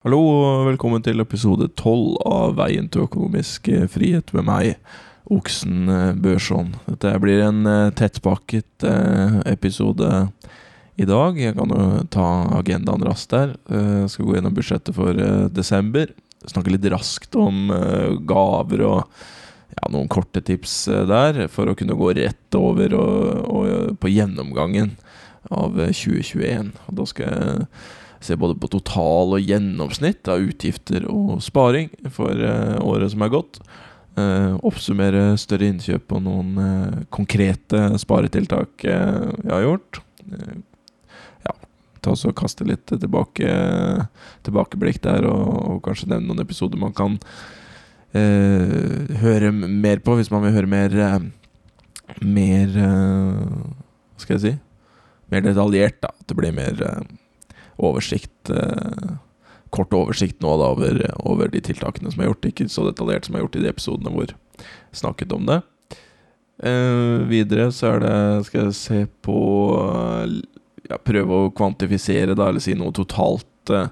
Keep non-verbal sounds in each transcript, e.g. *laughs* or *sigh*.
Hallo og velkommen til episode tolv av Veien til økonomisk eh, frihet med meg, Oksen eh, Børson. Dette blir en eh, tettpakket episode i dag. Jeg kan jo ta agendaen raskt der. Jeg skal gå gjennom budsjettet for desember. Snakke litt raskt om gaver og ja, noen korte tips der, for å kunne gå rett over og, og på gjennomgangen av 2021. Og da skal jeg se både på total og gjennomsnitt av utgifter og sparing for uh, året som er gått. Uh, oppsummere større innkjøp og noen uh, konkrete sparetiltak jeg har gjort. ja, ta og kaste litt tilbake, tilbakeblikk der, og, og, kanskje nevne noen episoder man kan høre mer på, hvis man vil høre mer Mer Hva skal jeg si? Mer detaljert, da. At det blir mer oversikt eh, Kort oversikt nå da over, over, de tiltakene som er gjort. Ikke så detaljert som har gjort i de episodene hvor jeg snakket om det. Eh, videre så er det Skal jeg se på ja, Prøve å kvantifisere, da, eller si noe totalt eh,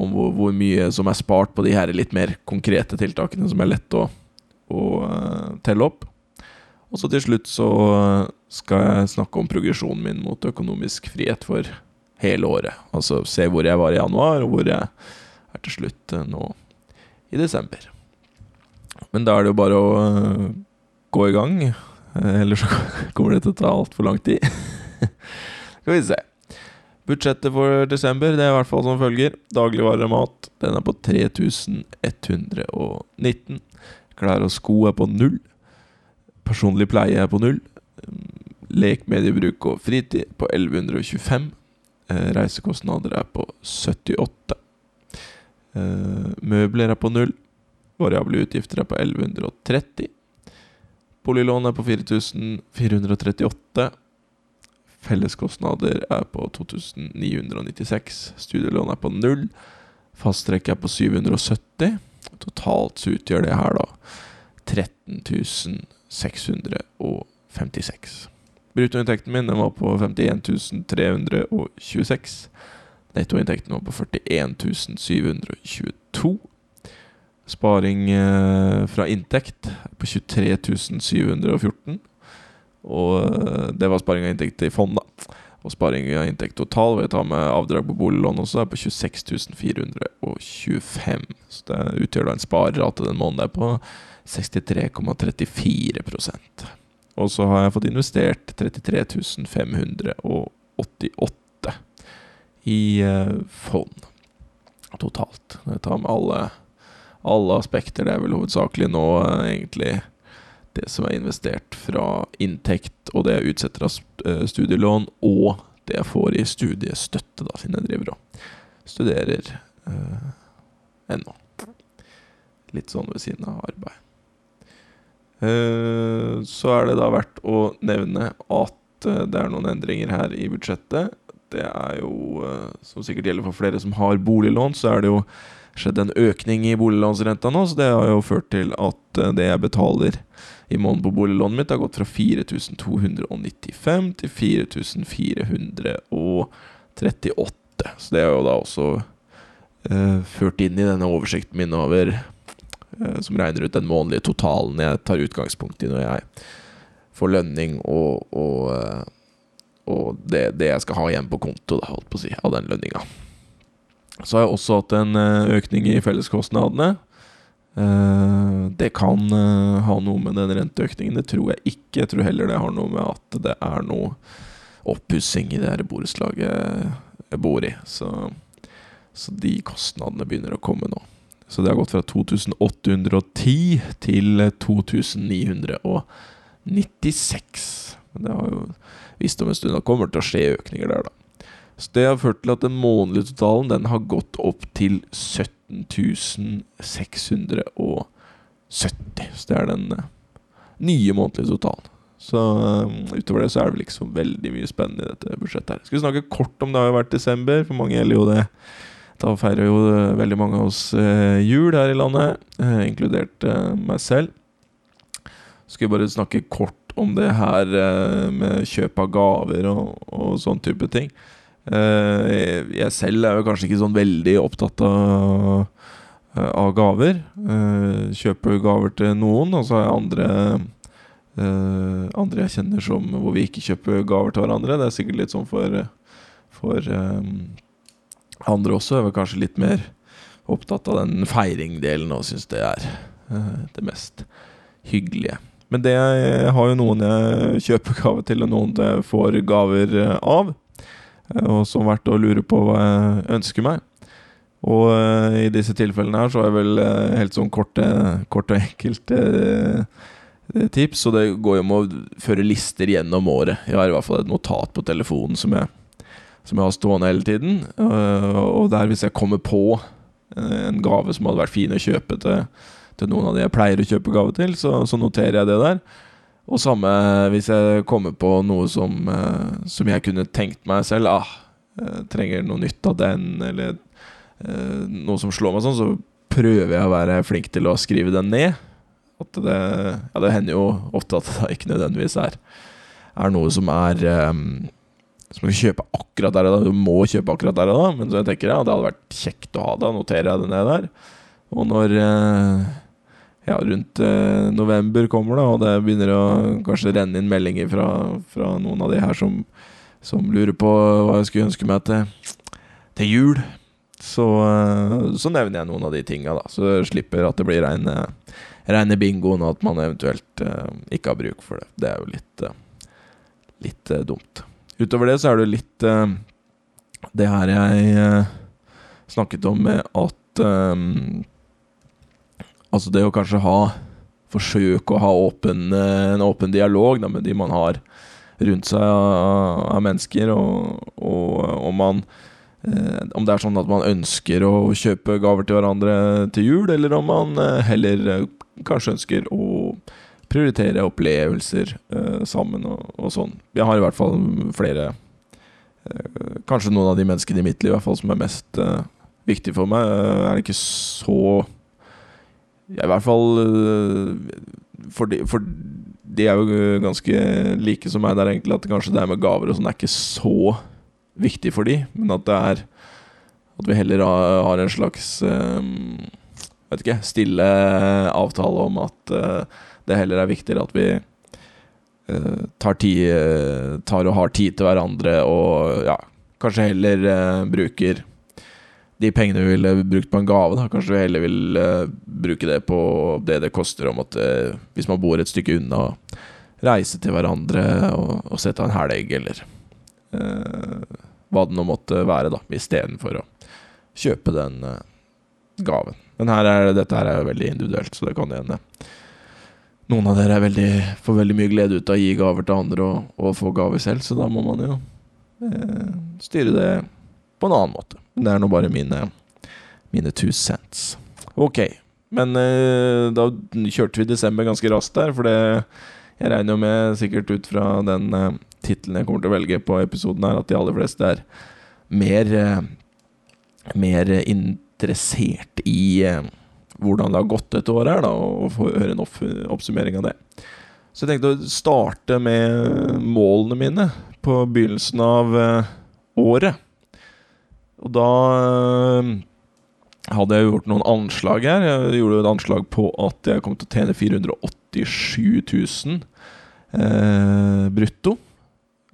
om hvor, hvor, mye som er spart på de her litt mer konkrete tiltakene som er lett å, å uh, telle opp. Og så til slutt så skal jeg snakke om progresjonen min mot økonomisk frihet for hele året. Altså se hvor jeg var i januar, og hvor jeg er til slutt eh, nå i desember. Men da er det jo bare å uh, gå i gang. Uh, ellers så *laughs* kommer det til å ta altfor lang tid. *laughs* Skal vi se. Budsjettet for desember det er i hvert fall som følger. Dagligvarer og mat den er på 3119. Klær og sko er på null. Personlig pleie er på null. Lek, mediebruk og fritid på 1125. Eh, reisekostnader er på 78. Eh, møbler er på null. Variable utgifter er på 1130. Boliglån er på 4438. Felleskostnader er på 2996. Studielån er på null. Fasttrekk er på 770. Totalt så utgjør det her da 13 656. Bruttoinntekten min var på 51 326. Nettoinntekten var på 41 722. Sparing eh, fra inntekt på 23 714. Og eh, det var sparing av inntekt i fond, da. Og sparing av inntekt total ved å ta med avdrag på boliglån også, er på 26 425. Så det utgjør da en sparerate den måneden på 63,34 og så har jeg fått investert 33 588 i eh, fond totalt. Jeg tar med alle, alle aspekter. Det er vel hovedsakelig nå eh, egentlig det som er investert fra inntekt, og det jeg utsetter av eh, studielån, og det jeg får i studiestøtte, da, siden jeg driver og studerer eh, ennå. Litt sånn ved siden av arbeid. Eh, så er det da verdt å nevne at eh, det er noen endringer her i budsjettet. Det er jo, eh, som sikkert gjelder for flere som har boliglån, så er det jo skjedd en økning i boliglånsrenta nå, så det har jo ført til at det jeg betaler i måneden på boliglånet mitt, har gått fra 4295 til 4438. Så det er jo da også ført inn i denne oversikten min over som regner ut den månedlige totalen jeg tar utgangspunkt i når jeg får lønning og, og, eh, og det, det, jeg skal ha igjen på konto, da, holdt på å si, av den lønninga. Så har jeg også hatt en eh, økning i felleskostnadene. Det kan ha noe med den renteøkningen. Det tror jeg ikke. Jeg tror heller det har noe med at det er noe oppussing i det her borettslaget jeg bor i. Så, så de kostnadene begynner å komme nå. Så det har gått fra 2810 til 2996. Men det har jo visst om en stund at kommer til å skje økninger der, da. Så det har ført til at den månedlige totalen den har gått opp til 17670. Så det er den uh, nye månedlige totalen. Så uh, utover det så er det vel ikke så veldig mye spennende i dette budsjettet her. Skal vi snakke kort om det har vært desember, for mange gjelder jo det da feirer jo eh, veldig mange av oss eh, jul her i landet, eh, inkludert meg selv. Skal vi bare snakke kort om det her med kjøp av gaver og, og sånn type ting. Jeg selv er jo kanskje ikke sånn veldig opptatt av, av gaver. Kjøper gaver til noen, og så har jeg andre Andre jeg kjenner som hvor vi ikke kjøper gaver til hverandre. Det er sikkert litt sånn for, for andre også. er er kanskje litt mer opptatt av den feiringdelen og syns det er det mest hyggelige. Men det jeg har jo noen jeg kjøper gave til, og noen jeg får gaver av. Eh, og som vært å lure på hva jeg ønsker meg. Og i disse tilfellene her så har jeg vel helt sånn korte, kort og enkelt tips. Og det går jo om å føre lister gjennom året. Jeg har i hvert fall et notat på telefonen som jeg, som jeg har stående hele tiden. og der hvis jeg kommer på en gave som hadde vært fin å kjøpe til, til noen av de jeg pleier å kjøpe gave til, så, så noterer jeg det der. Og samme hvis jeg kommer på noe som, uh, som jeg kunne tenkt meg selv. Ah, jeg trenger noe nytt av den, eller eh, noe som slår meg sånn, så prøver jeg å være flink til å skrive den ned. At det, ja, det hender jo ofte at det ikke nødvendigvis er, er noe som er um, må du kjøpe akkurat der og da. Du må kjøpe akkurat der og da, men så jeg tenker ja, det hadde vært kjekt å ha det. Noterer jeg det ned der. Og når uh, ja, rundt eh, november kommer, da, og det begynner å kanskje renne inn meldinger fra, fra noen av de her som, som, lurer på hva jeg skulle ønske meg til, til jul. Så, eh, så, nevner jeg noen av de tinga, da. Så slipper at det blir reine, reine bingoen, og at man eventuelt eh, ikke har bruk for det. Det er jo litt, eh, litt eh, dumt. Utover det så er det litt eh, det her jeg snakket om med at Altså det å kanskje ha Forsøke å ha åpen, eh, en åpen dialog da, med de man har rundt seg av, av mennesker, og, og om man eh, om det er sånn at man ønsker å kjøpe gaver til hverandre til jul, eller om man eh, heller eh, kanskje ønsker å prioritere opplevelser eh, sammen og, og, sånn. Jeg har i hvert fall flere eh, Kanskje noen av de menneskene i mitt liv i hvert fall som er mest viktig for meg. er det ikke så ja, I hvert fall øh, for de, for de, er jo ganske like som meg der, egentlig. At kanskje det med gaver og sånn er ikke så viktig for de, men at det er At vi heller har en slags um, Vet ikke Stille avtale om at det heller er viktigere at vi uh, tar, tid, tar og har tid til hverandre og ja, kanskje heller uh, bruker de pengene vi ville brukt på en gave, da. Kanskje vi heller vil bruke det på det det koster om at hvis man bor et stykke unna, reise til hverandre og, og sette en helg, eller hva det nå måtte være, da, istedenfor å kjøpe den gaven. Men her er, dette her er veldig individuelt, så det kan hende noen av dere veldig, får veldig mye glede ut av å gi gaver til andre og, og få gaver selv, så da må man jo styre det på en annen måte. Men det er nå bare mine, mine two cents. Ok, men eh, da kjørte vi desember ganske raskt der, for det Jeg regner jo med, sikkert ut fra den eh, tittelen jeg kommer til å velge på episoden her, at de aller fleste er mer eh, Mer interessert i uh, hvordan det har gått dette året her, da, og få høre en opp oppsummering av det. Så jeg tenkte å starte med målene mine på begynnelsen av året. Og da eh, hadde jeg gjort noen anslag her. Jeg gjorde et anslag på at jeg kom til å tjene 487 000 eh, brutto.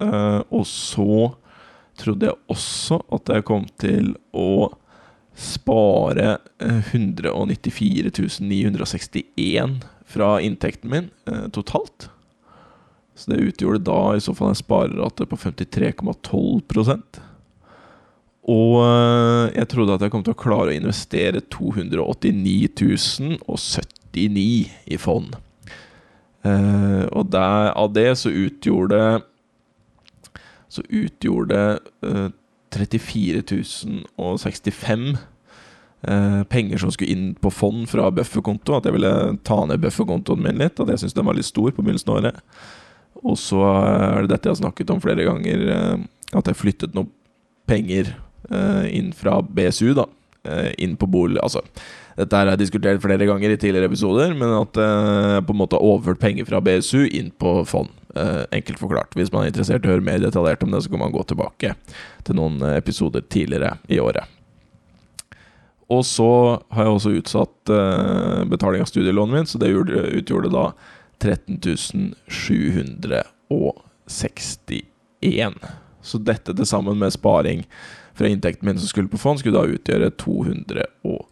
Eh, og så trodde jeg også at jeg kom til å spare 194 eh, 961 fra inntekten min eh, totalt. Så det utgjorde da i så fall en sparerate på 53,12 og eh, jeg trodde at jeg kom til å klare å investere 289 079 i fond. Og der, av det så utgjorde Så utgjorde uh, 34 065 uh, penger som skulle inn på fond fra bufferkonto. At jeg ville ta ned bufferkontoen min litt. At jeg syntes den var litt stor på begynnelsen av året. Og så er det dette jeg har snakket om flere ganger, eh, at jeg flyttet noen penger Eh, inn fra BSU, da. Eh, inn på bolig Altså, Dette her er diskutert flere ganger i tidligere episoder, men at jeg på en måte har overført penger fra BSU inn på fond. enkelt forklart. Hvis man er interessert i å høre mer detaljert om det, så kan man gå tilbake til noen episoder tidligere i året. Og så har jeg også utsatt betaling av studielånet mitt, så det utgjorde da 13 761. Så dette til sammen med sparing fra inntekten min som skulle på fond, skulle da utgjøre 289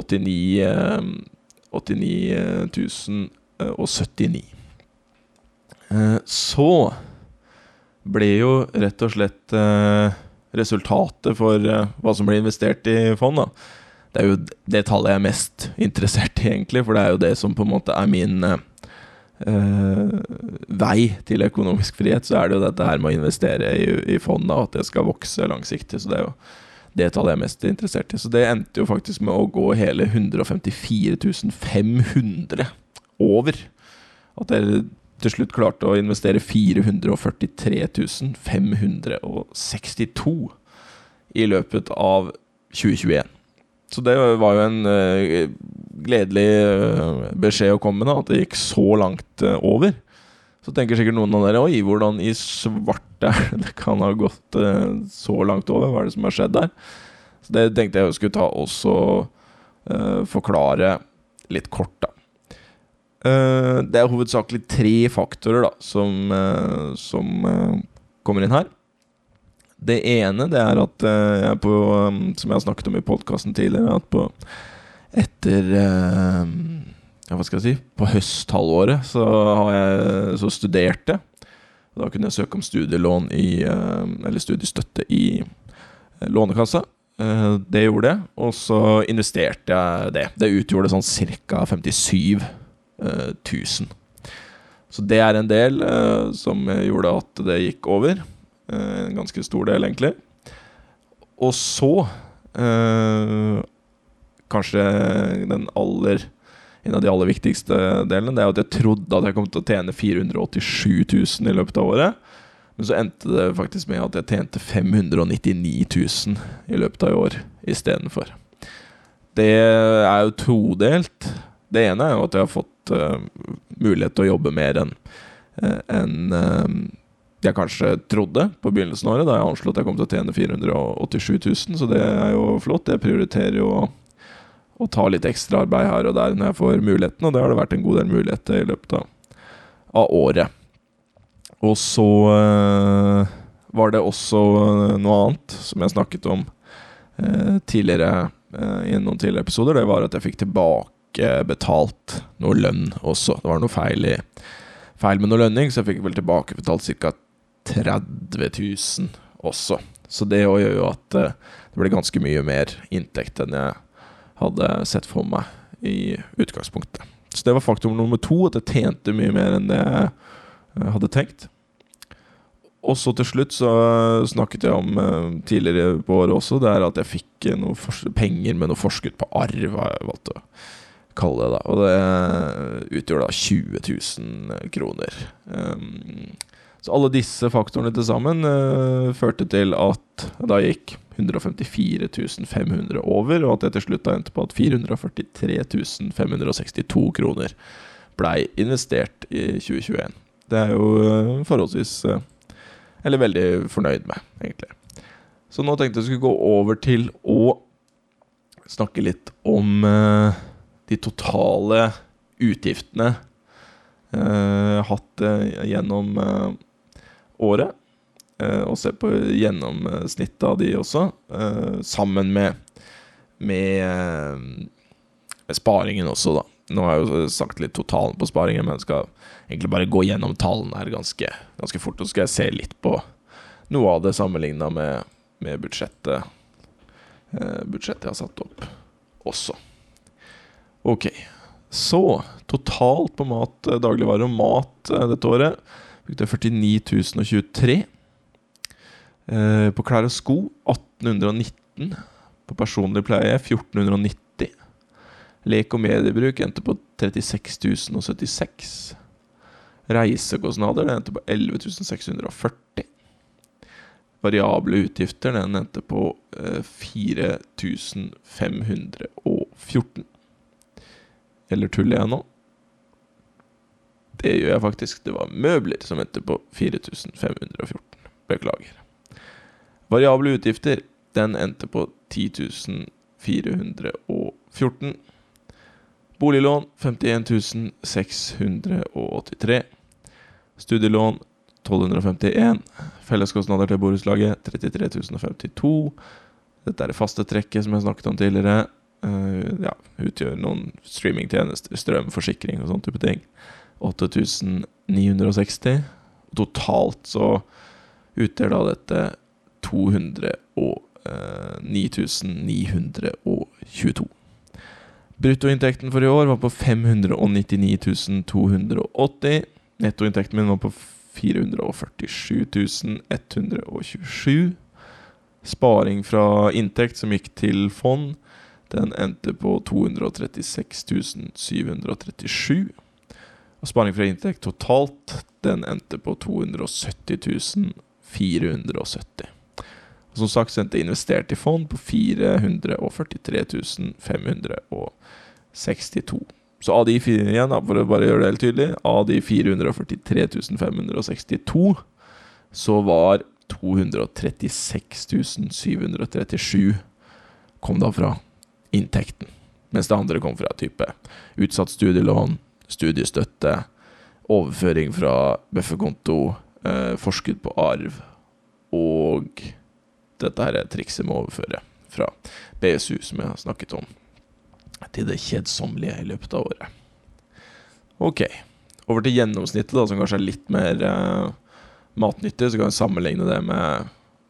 89 079. Så ble jo rett og slett eh, resultatet for eh, hva som ble investert i fond, da. Det er jo det tallet jeg er mest interessert i, egentlig, for det er jo det som på en måte er min eh, uh, vei til økonomisk frihet, så er det jo dette her med å investere i, i fond, da, at det skal vokse langsiktig. Så det er jo det tallet jeg er mest interessert i. Så det endte jo faktisk med å gå hele 154 500 over. At dere til slutt klarte å investere 443 562 i løpet av 2021. Så det var jo en uh, gledelig uh, beskjed å komme med, at det gikk så langt uh, over. Så tenker sikkert noen av dere Oi, hvordan i svarte det kan ha gått så langt over? Hva er det som har skjedd der? Så det tenkte jeg skulle ta også forklare litt kort, da. det er hovedsakelig tre faktorer da som, som kommer inn her. Det ene det er at jeg på Som jeg har snakket om i podkasten tidligere, at på etter ja, Hva skal jeg si På høsthalvåret så jeg så studerte. Da kunne jeg søke om studielån i uh, Eller studiestøtte i Lånekassa. det gjorde jeg, og så investerte jeg det. Det utgjorde sånn ca. 57 000. Så det er en del som gjorde at det gikk over. Eh, en ganske stor del, egentlig. Og så eh, Kanskje den aller en av de aller viktigste delene Det er at jeg trodde at jeg kom til å tjene 487 000 i løpet av året. Men så endte det faktisk med at jeg tjente 599 000 i løpet av i år istedenfor. Det er jo todelt. Det ene er jo at jeg har fått uh, mulighet til å jobbe mer enn uh, en, uh, jeg kanskje trodde på begynnelsen av året, da jeg anslo at jeg kom til å tjene 487 000, så det er jo flott. Jeg prioriterer jo å ta litt ekstra arbeid her og der når jeg får muligheten, og det har det vært en god del muligheter i løpet av, av året. Og så øh, var det også noe annet som jeg snakket om øh, tidligere i noen tidligere episoder. Det var at jeg fikk tilbakebetalt noe lønn også. Det var noe feil i feil med noe lønning, så jeg fikk vel tilbakebetalt ca. 30 000 også. Så det gjør jo at eh, det ble ganske mye mer inntekt enn jeg hadde sett for meg i utgangspunktet. Så det var faktum nummer to, at jeg tjente mye mer enn det jeg hadde tenkt. Og så til slutt så snakket jeg om uh, tidligere på året også, det er at jeg fikk noen penger med noe forskudd på arv, har jeg valgt å kalle det. da Og det utgjør da 20 000 kroner. Um, så alle disse faktorene til sammen førte til at da gikk 154 500 over, og at jeg til slutt da endte på at 443 562 kroner blei investert i 2021. Det er jo uh, forholdsvis uh, Eller veldig fornøyd med, egentlig. Så nå tenkte jeg skulle gå over til å snakke litt om de totale utgiftene jeg har hatt gjennom året. Eh, og se på gjennomsnittet av de også, eh, sammen med, med, med, eh, sparingen også, da. Nå har jeg jo sagt litt totalen på sparingen, men jeg skal egentlig bare gå gjennom tallene her ganske, ganske fort. Og så skal jeg se litt på noe av det sammenligna med, med budsjettet, budsjettet jeg har satt opp også. Ok. Så totalt på mat, dagligvarer og mat dette året Brukte 49 023. Eh, på klær og sko 1819. På personlig pleie 1490. Lek og mediebruk endte på 36 076. Reisekostnader endte på 11 640. Variable utgifter den endte på eh, 4514. Eller tuller jeg nå? Det gjør jeg faktisk. Det var møbler som endte på 4514. Beklager. Variable utgifter, den endte på 10.414. Boliglån 51 683. Studielån 1251. Felleskostnader til borettslaget 33 052. Dette er det faste trekket som jeg snakket om tidligere. Uh, ja, utgjør noen streamingtjenester, strøm, forsikring og sånn type ting. 8960. Totalt så utgjør da dette 209.922. Bruttoinntekten for i år var på 599.280. Nettoinntekten min var på 447.127. Sparing fra inntekt som gikk til fond, den endte på 236.737. Og sparing fra inntekt totalt, den endte på 270.470. Og som sagt endte investert i fond på 443.562. Så av de fire igjen, for å bare gjøre det helt tydelig, av de 443 562, så var 236 737 kom da fra inntekten. Mens det andre kom fra type utsatt studielån, studiestøtte, overføring fra bufferkonto, eh, forskudd på arv og dette her er trikset med å overføre fra BSU, som jeg har snakket om, til det kjedsommelige i løpet av året. Ok, over til gjennomsnittet, da, som kanskje er litt mer eh, matnyttig. Så kan vi sammenligne det med,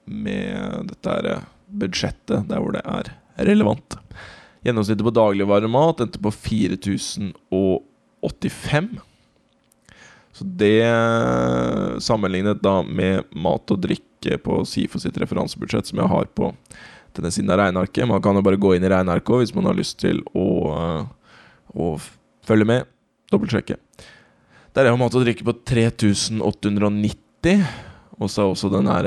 med dette her eh, budsjettet, der hvor det er relevant. Gjennomsnittet på dagligvaremat endte på 4085. Så det sammenlignet da med mat og drikke på SIFO sitt referansebudsjett, som jeg har på denne siden av regnearket. Man kan jo bare gå inn i regnearket hvis man har lyst til å, å følge med. Dobbeltsjekke. Der er jo mat og drikke på 3890. Og så er også den her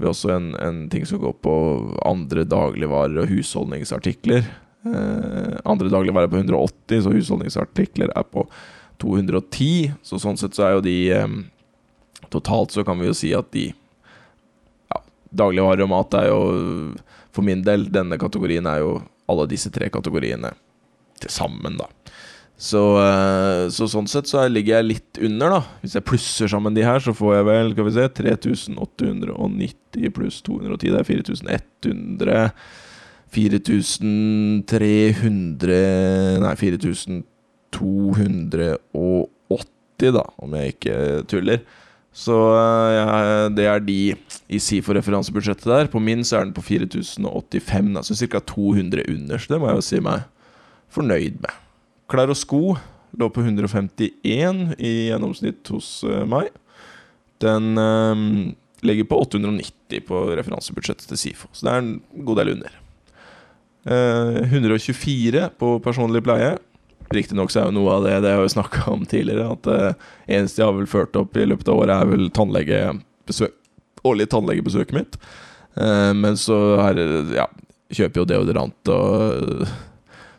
vi har også en, en, ting som går på andre dagligvarer og husholdningsartikler. Eh, andre dagligvarer er på 180, så husholdningsartikler er på 210. Så sånn sett så er jo de um, Totalt så kan vi jo si at de ja, Dagligvarer og mat er jo For min del, denne kategorien er jo alle disse tre kategoriene til sammen, da. Så, eh, så, sånn sett så ligger jeg litt under, da. Hvis jeg plusser sammen de her, så får jeg vel skal vi se, 3890 pluss 210. Det er 4100. 4300 Nei, 4280, da, om jeg ikke tuller. Så ja, det er de i SIFO-referansebudsjettet der. På min så er den på 4085, altså ca. 200 under. Så det må jeg jo si meg fornøyd med. Klær og sko lå på 151 i gjennomsnitt hos uh, meg. Den uh, ligger på 890 på referansebudsjettet til SIFO, så det er en god del under. Eh, 124 på personlig pleie. Riktignok er jo noe av det det har vi snakka om tidligere, at det eneste jeg har vel ført opp i løpet av året, er vel tannlegebesøk, årlig tannlegebesøket mitt. men så her, ja, kjøper jo deodorant og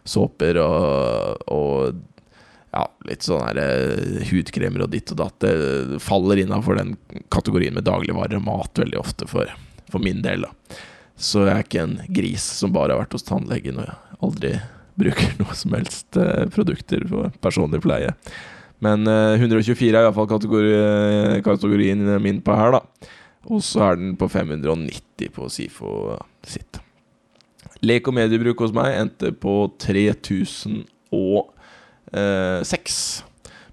såper og, og ja, litt sånn her hudkremer og ditt og datt. Det faller innafor den kategorien med dagligvarer og mat veldig ofte, for, for, min del. da Så jeg er ikke en gris som bare har vært hos tannlegen og aldri bruker *laughs* noe som helst uh, produkter for personlig pleie. Men uh, 124 er iallfall kategori, kategorien min på her, da. Og så er den på 590 på SIFO sitt. Lek og mediebruk hos meg endte på 3006.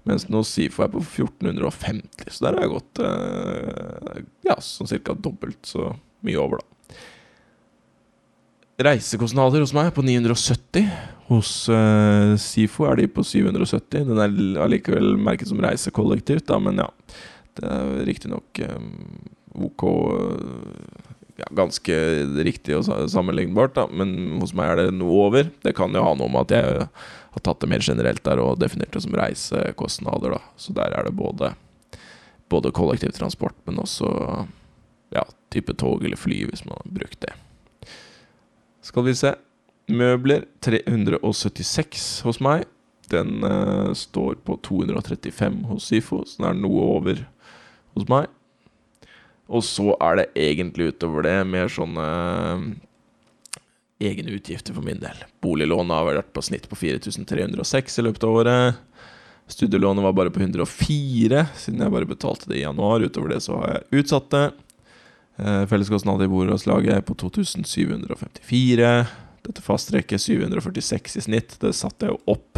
Mens nå SIFO er på 1450, så der har jeg gått eh, ja, sånn cirka dobbelt så mye over, da. Reisekostnader hos meg på 970. Hos uh, SIFO er de på 770. Den er allikevel merket som reisekollektivt, da, men ja. Det er riktignok um, ok uh, ja, ganske riktig og sammenlignbart, da. men hos meg er det noe over. Det kan jo ha noe med at jeg har tatt det mer generelt der og definert det som reisekostnader. Da. Så der er det både, både kollektivtransport, men også ja, type tog eller fly, hvis man har brukt det. Skal vi se. Møbler 376 hos meg. Den eh, står på 235 hos SIFO, så den er noe over hos meg. Og så er det egentlig utover det mer sånne eh, egne utgifter for min del. Boliglånet har vært på snitt på 4306 i løpet av året. Studielånet var bare på 104, siden jeg bare betalte det i januar. Utover det så har jeg utsatt det. Eh, Felleskostnader i borettslaget er på 2754. Dette fasttrekket 746 i snitt. Det satte jeg jo opp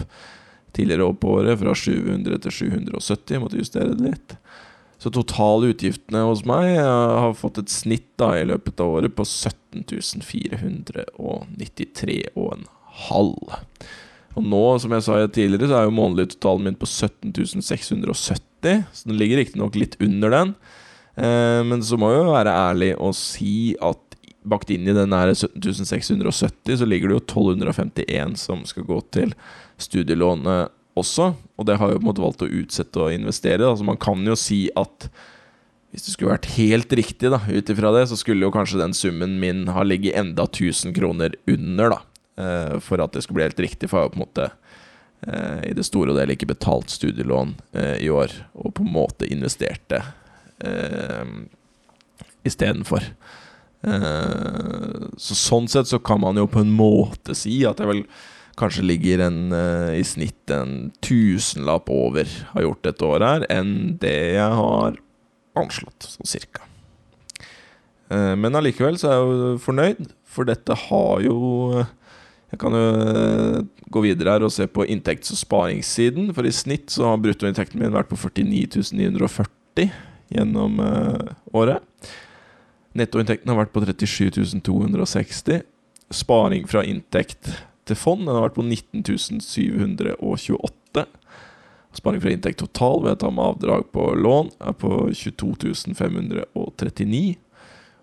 tidligere på året, fra 700 til 770. Jeg måtte justere det litt. Så totalutgiftene hos meg har fått et snitt da i løpet av året på 17 493,5. Og nå, som jeg sa tidligere, så er jo månedlig totalen min på 17 670, så den ligger riktignok litt under den. Eh, men så må jeg jo være ærlig og si at bakt inn i den 17 670 så ligger det jo 1251 som skal gå til studielånet også. Og det har jo på en måte valgt å utsette å investere. Altså Man kan jo si at hvis det skulle vært helt riktig da ut ifra det, så skulle jo kanskje den summen min ha ligget enda 1000 kroner under, da. Eh, for at det skulle bli helt riktig, for jeg har på en måte eh, i det store og hele ikke betalt studielån i år, og på en måte investert det eh, istedenfor. Eh, så sånn sett så kan man jo på en måte si at jeg vel kanskje ligger en, eh, i snitt en tusenlapp over har gjort dette året her, enn det jeg har anslått, sånn cirka. Eh, men allikevel så er jeg jo fornøyd, for dette har jo Jeg kan jo uh, gå videre her og se på inntekts- og sparingssiden, for i snitt så har bruttoinntekten min vært på 49 940 gjennom året. Nettoinntekten har vært på 37 260. Sparing fra inntekt til fond. Den har vært på 19 728. Sparing fra inntekt total ved å ta med avdrag på lån er på 22 539.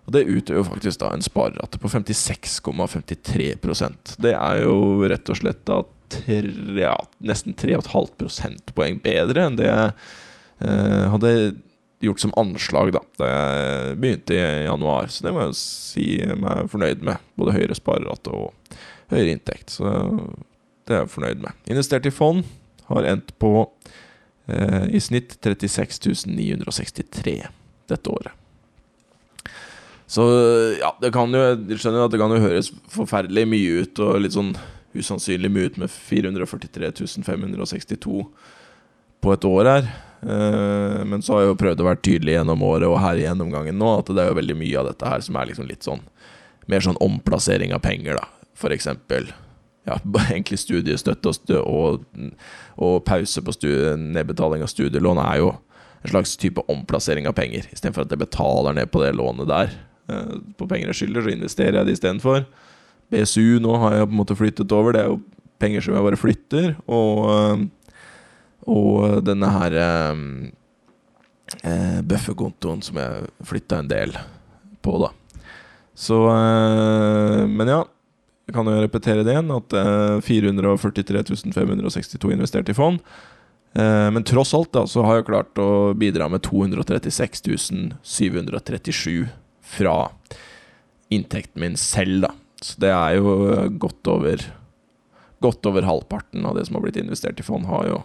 Og det utgjør faktisk da en sparerate på 56,53% Det er jo rett og slett da tre, ja, nesten 3,5 prosentpoeng bedre enn det jeg eh, hadde gjort som anslag da Da jeg begynte i januar. Så det må jeg jo si meg fornøyd med. Både høyere sparerate og høyere inntekt. Så det er jeg fornøyd med. Investert i fond har endt på eh, i snitt 36 963 dette året. Så ja, det kan jo Jeg skjønner at det kan jo høres forferdelig mye ut, og litt sånn usannsynlig mye ut med 443 562 på et år her. Eh, men så har jeg jo prøvd å være tydelig gjennom året og her i gjennomgangen nå at det er jo veldig mye av dette her som er liksom litt sånn mer sånn omplassering av penger, da For eksempel Ja, *laughs* egentlig studiestøtte og, og, pause på studie, nedbetaling av studielån er jo en slags type omplassering av penger. Istedenfor at jeg betaler ned på det lånet der eh, på penger jeg skylder, så investerer jeg det istedenfor. BSU nå har jeg på en måte flyttet over. Det er jo penger som jeg bare flytter. Og, eh, og denne her eh, eh, bufferkontoen som jeg flytta en del på, da. Så eh, Men ja. Jeg kan jo repetere det igjen, at eh, 443 562 investert i fond. Eh, men tross alt da, så har jeg klart å bidra med 236 737 fra inntekten min selv, da. Så det er jo godt over Godt over halvparten av det som har blitt investert i fond, har jo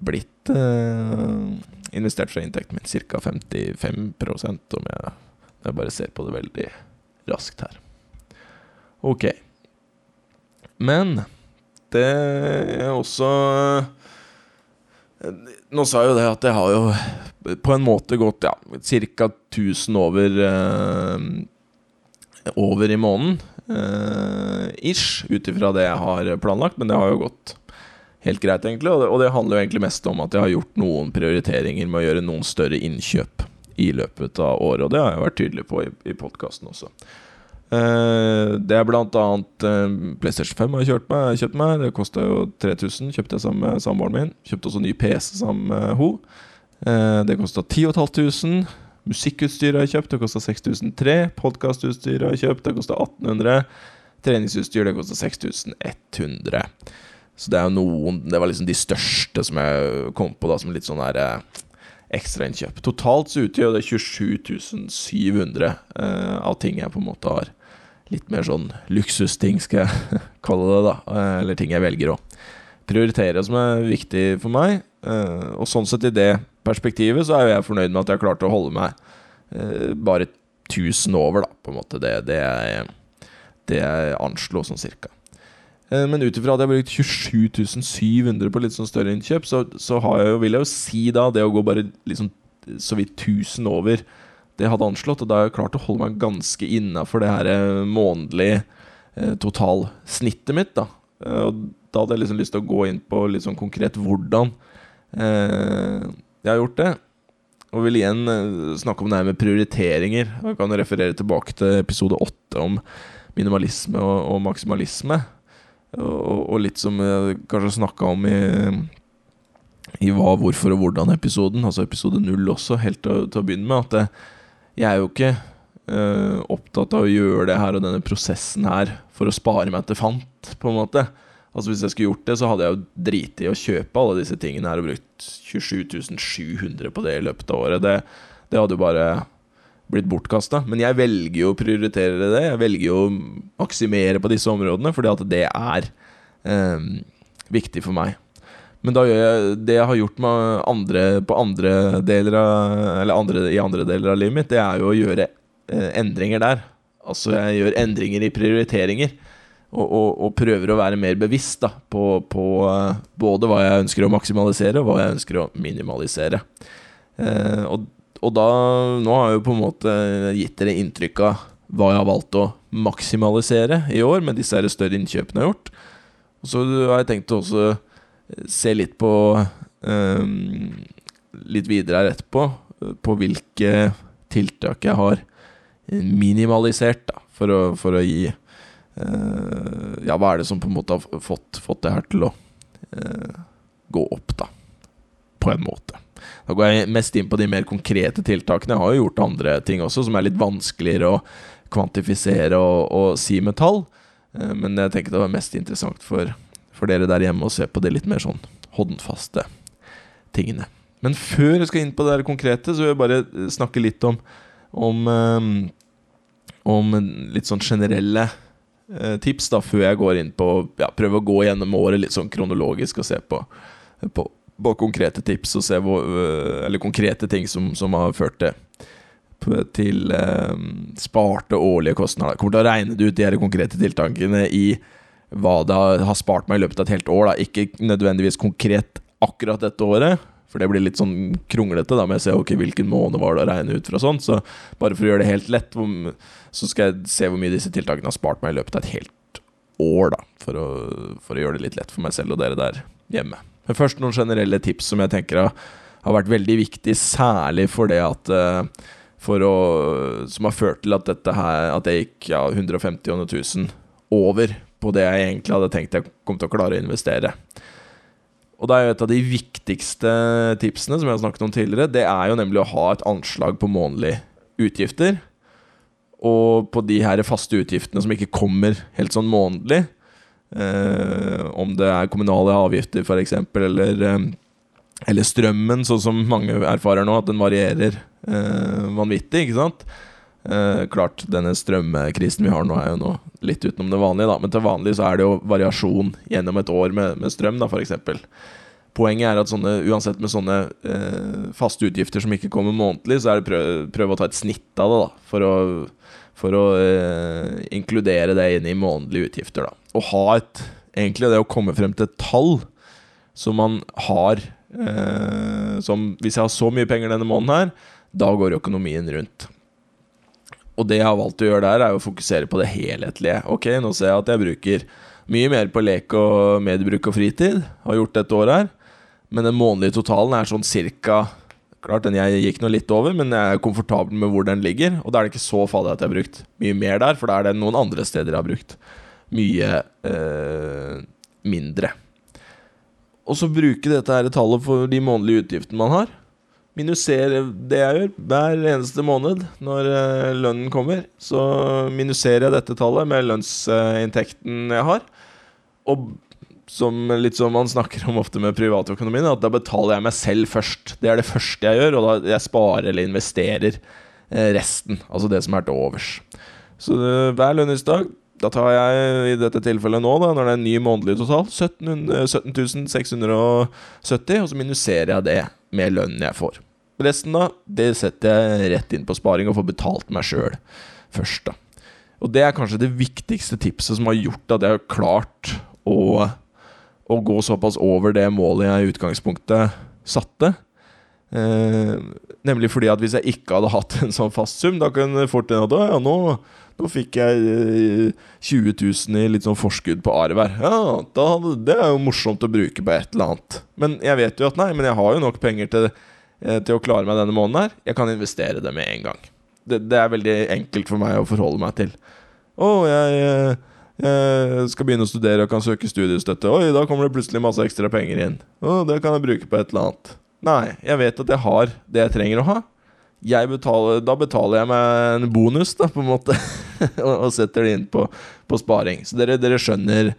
blitt uh, investert fra inntekten min. Ca. 55% om jeg, jeg bare ser på det veldig raskt her. Ok. Men det er også Nå sa jeg jo det at jeg har jo på en måte gått ja, ca. 1000 over uh, Over i måneden. Uh, ish, ut ifra det jeg har planlagt. Men det har jo gått helt greit, egentlig. Og det, og det, handler jo egentlig mest om at jeg har gjort noen prioriteringer med å gjøre noen større innkjøp i løpet av året. Og det har jeg vært tydelig på i, i podkasten også. Uh, det er blant annet uh, PlayStation 5 har jeg meg, kjøpt meg. Det kosta jo 3000. Kjøpte jeg sammen med samboeren min. Kjøpte også ny PC sammen med henne. Uh, det kosta 10500. Musikkutstyr har jeg kjøpt. Det kosta 6003. Podkastutstyr har jeg kjøpt. Det kosta 1800. Treningsutstyr det kosta 6100. Så det er jo noen Det var liksom de største som jeg kom på da som litt sånn der ekstrainnkjøp. Totalt så utgjør det 27.700 eh, av ting jeg på en måte har litt mer sånn luksusting, skal jeg *laughs* kalle det, da. Eh, eller ting jeg velger å prioritere som er viktig for meg. Eh, og sånn sett i det perspektivet så er jo jeg fornøyd med at jeg klarte å holde meg eh, bare 1000 over, da, på en måte. Det, det, er, det jeg anslo sånn cirka. Eh, men ut ifra at jeg har brukt 27 700 på litt sånn større innkjøp, så, så jeg vil jeg jo si da det å gå bare liksom så vidt 1000 over det jeg hadde anslått, og da har jeg klart å holde meg ganske innafor det her eh, månedlige eh, totalsnittet mitt, da. Eh, og da hadde jeg liksom lyst til å gå inn på litt sånn konkret hvordan eh, jeg har gjort det. Og vil igjen snakke om det her med prioriteringer. Jeg kan referere tilbake til episode åtte om minimalisme og, og maksimalisme. Og, og, litt som jeg kanskje snakka om i, i Hva, hvorfor og hvordan-episoden, altså episode null også, helt til, til, å begynne med, at jeg er jo ikke uh, opptatt av å gjøre det her og denne prosessen her for å spare meg til fant, på en måte. Altså Hvis jeg skulle gjort det, så hadde jeg jo driti i å kjøpe alle disse tingene her og brukt 27 700 på det i løpet av året. Det, det hadde jo bare blitt bortkasta. Men jeg velger jo å prioritere det. Jeg velger jo å maksimere på disse områdene, fordi at det er eh, viktig for meg. Men da gjør jeg det jeg har gjort andre, på andre deler av, eller andre, i andre deler av livet mitt, det er jo å gjøre eh, endringer der. Altså jeg gjør endringer i prioriteringer. Og, og, og, prøver å være mer bevisst da, på, på uh, både hva jeg ønsker å maksimalisere, og hva jeg ønsker å minimalisere. Uh, og og da Nå har jeg jo på en måte gitt dere inntrykk av hva jeg har valgt å maksimalisere i år med disse større innkjøpene jeg har gjort. Og så har jeg tenkt å også se litt på um, Litt videre her etterpå, på hvilke tiltak jeg har minimalisert, da, for å, for å gi uh, Ja, hva er det som på en måte har fått, fått det her til å uh, gå opp, da, på en måte. Da går jeg mest inn på de mer konkrete tiltakene. Jeg har jo gjort andre ting også som er litt vanskeligere å kvantifisere og, og si med tall. Eh, men jeg tenker det var mest interessant for, for dere der hjemme å se på de litt mer sånn håndfaste tingene. Men før jeg skal inn på det konkrete, så vil jeg bare snakke litt om om, um, om litt sånn generelle tips, da, før jeg går inn på ja, Prøve å gå gjennom året litt sånn kronologisk og se på på konkrete tips og se hvor, øh, Eller konkrete ting som, som har ført til til eh, sparte årlige kostnader. Kommer til å regne det ut de her konkrete tiltakene i hva det har spart meg i løpet av et helt år. Da. Ikke nødvendigvis konkret akkurat dette året, for det blir litt sånn kronglete da, med å se okay, hvilken måned var det å regne ut fra sånn. Så bare for å gjøre det helt lett, så skal jeg se hvor mye disse tiltakene har spart meg i løpet av et helt år. da, For å, for å gjøre det litt lett for meg selv og dere der hjemme. Men først noen generelle tips som jeg tenker har, har vært veldig viktig, særlig for det at uh, for å, Som har ført til at dette her At jeg gikk ja, 150 og 1000 over på det jeg egentlig hadde tenkt jeg kom til å klare å investere. Og da er jo et av de viktigste tipsene som jeg har snakket om tidligere, det er jo nemlig å ha et anslag på månedlige utgifter. Og på de her faste utgiftene som ikke kommer helt sånn månedlig, Eh, om det er kommunale avgifter, f.eks., eller, eh, eller strømmen, sånn som mange erfarer nå, at den varierer eh, vanvittig. ikke sant? Eh, klart, denne strømkrisen vi har nå, er jo nå litt utenom det vanlige, da. Men til vanlig så er det jo variasjon gjennom et år med, med strøm, da, f.eks. Poenget er at sånne, uansett med sånne eh, faste utgifter som ikke kommer månedlig, så er det prøv, prøv å ta et snitt av det, da. For å, for å eh, inkludere det inn i månedlige utgifter, da Og ha et Egentlig det å komme frem til et tall som man har eh, Som Hvis jeg har så mye penger denne måneden her, da går økonomien rundt. Og det jeg har valgt å gjøre der, er å fokusere på det helhetlige. Ok, nå ser jeg at jeg bruker mye mer på lek og mediebruk og fritid. Har gjort dette året her. Men den månedlige totalen er sånn cirka Klart den jeg gikk nå litt over, men jeg er komfortabel med hvor den ligger. Og da er det ikke så farlig at jeg har brukt mye mer der, for da er det noen andre steder jeg har brukt mye eh, mindre. Og så bruke dette her tallet for de månedlige utgiftene man har. Minusere det jeg gjør hver eneste måned når eh, lønnen kommer. Så minuserer jeg dette tallet med lønnsinntekten jeg har. Og som litt som man snakker om ofte med privatøkonomien, at da betaler jeg meg selv først. Det er det første jeg gjør, og da jeg sparer eller investerer eh, resten. Altså det som er til overs. Så hver lønningsdag Da tar jeg i dette tilfellet nå, da, når det er en ny månedlig total, 17 670, og så minuserer jeg det med lønnen jeg får. Resten da, det setter jeg rett inn på sparing og får betalt meg sjøl først, da. Og det er kanskje det viktigste tipset som har gjort at jeg har klart å, å gå såpass over det målet jeg i utgangspunktet satte. Eh, nemlig fordi at hvis jeg ikke hadde hatt en sånn fast sum, da kunne fort hende at ja, nå, nå fikk jeg eh, 20 000 i litt sånn forskudd på arv. Ja, da, det er jo morsomt å bruke på et eller annet. Men jeg vet jo at nei, men jeg har jo nok penger til, eh, til å klare meg denne måneden her. Jeg kan investere det med en gang. Det, det er veldig enkelt for meg å forholde meg til. Å, jeg, jeg skal begynne å studere og kan søke studiestøtte. Oi, da kommer det plutselig masse ekstra penger inn. Å, det kan jeg bruke på et eller annet. Nei, jeg vet at jeg har det jeg trenger å ha. Betaler, da betaler jeg meg en bonus, da, på en måte, *laughs* og, setter det inn på, på sparing. Så dere, dere skjønner,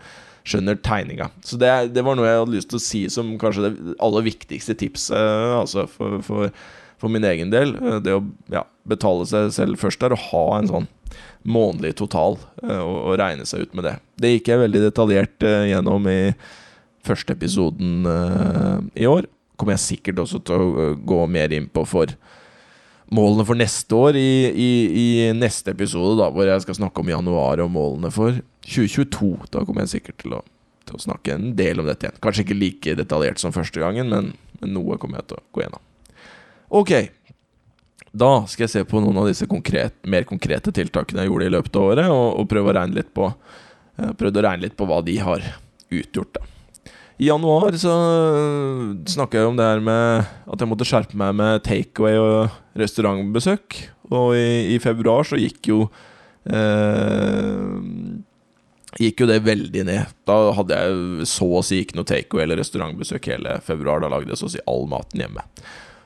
skjønner, tegninga. Så det, det, var noe jeg hadde lyst til å si som kanskje det aller viktigste tipset altså for, for, for min egen del. Det å ja, betale seg selv først der, og ha en sånn månedlig total eh, og, og, regne seg ut med det. Det gikk jeg veldig detaljert uh, gjennom i første episoden uh, i år. Kommer jeg sikkert også til å gå mer inn på for målene for neste år i, i, i, neste episode, da, hvor jeg skal snakke om januar og målene for 2022. Da kommer jeg sikkert til å, til å snakke en del om dette igjen. Kanskje ikke like detaljert som første gangen, men, men noe kommer jeg til å gå gjennom. Ok, da skal jeg se på noen av disse konkret, mer konkrete tiltakene jeg gjorde i løpet av året, og, og prøve å regne litt på uh, prøvde å regne litt på hva de har utgjort. da. I januar så snakka jeg om det her med at jeg måtte skjerpe meg med takeaway og restaurantbesøk. Og i, i februar så gikk jo eh, Gikk jo det veldig ned. Da hadde jeg så å si ikke noe takeaway eller restaurantbesøk hele februar. Da lagde jeg så å si all maten hjemme.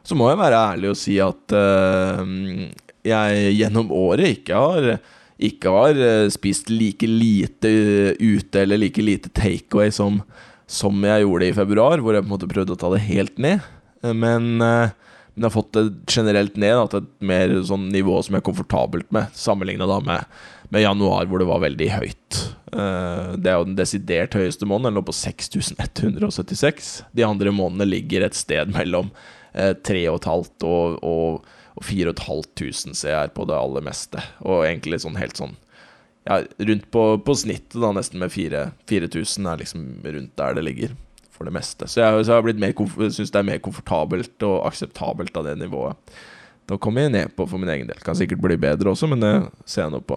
Så må jeg være ærlig og si at uh, jeg gjennom året ikke har ikke har eh, spist like lite ute eller like lite takeaway som, som jeg gjorde i februar, hvor jeg på en måte prøvde å ta det helt ned. Eh, men, men jeg har fått det generelt ned til et mer sånn nivå som jeg er komfortabelt med, sammenligna med, med, januar, hvor det var veldig høyt. Det er jo den desidert høyeste måneden, den lå på 6176. De andre månedene ligger et sted mellom 3500 og, et halvt og, og 4500 CR på det aller meste. Og egentlig sånn helt sånn ja, rundt på, på snittet, da, nesten med 4000 er liksom rundt der det ligger. For det meste. Så jeg, så jeg syns det er mer komfortabelt og akseptabelt av det nivået. Da kommer jeg ned på for min egen del. Kan sikkert bli bedre også, men det ser jeg nå på.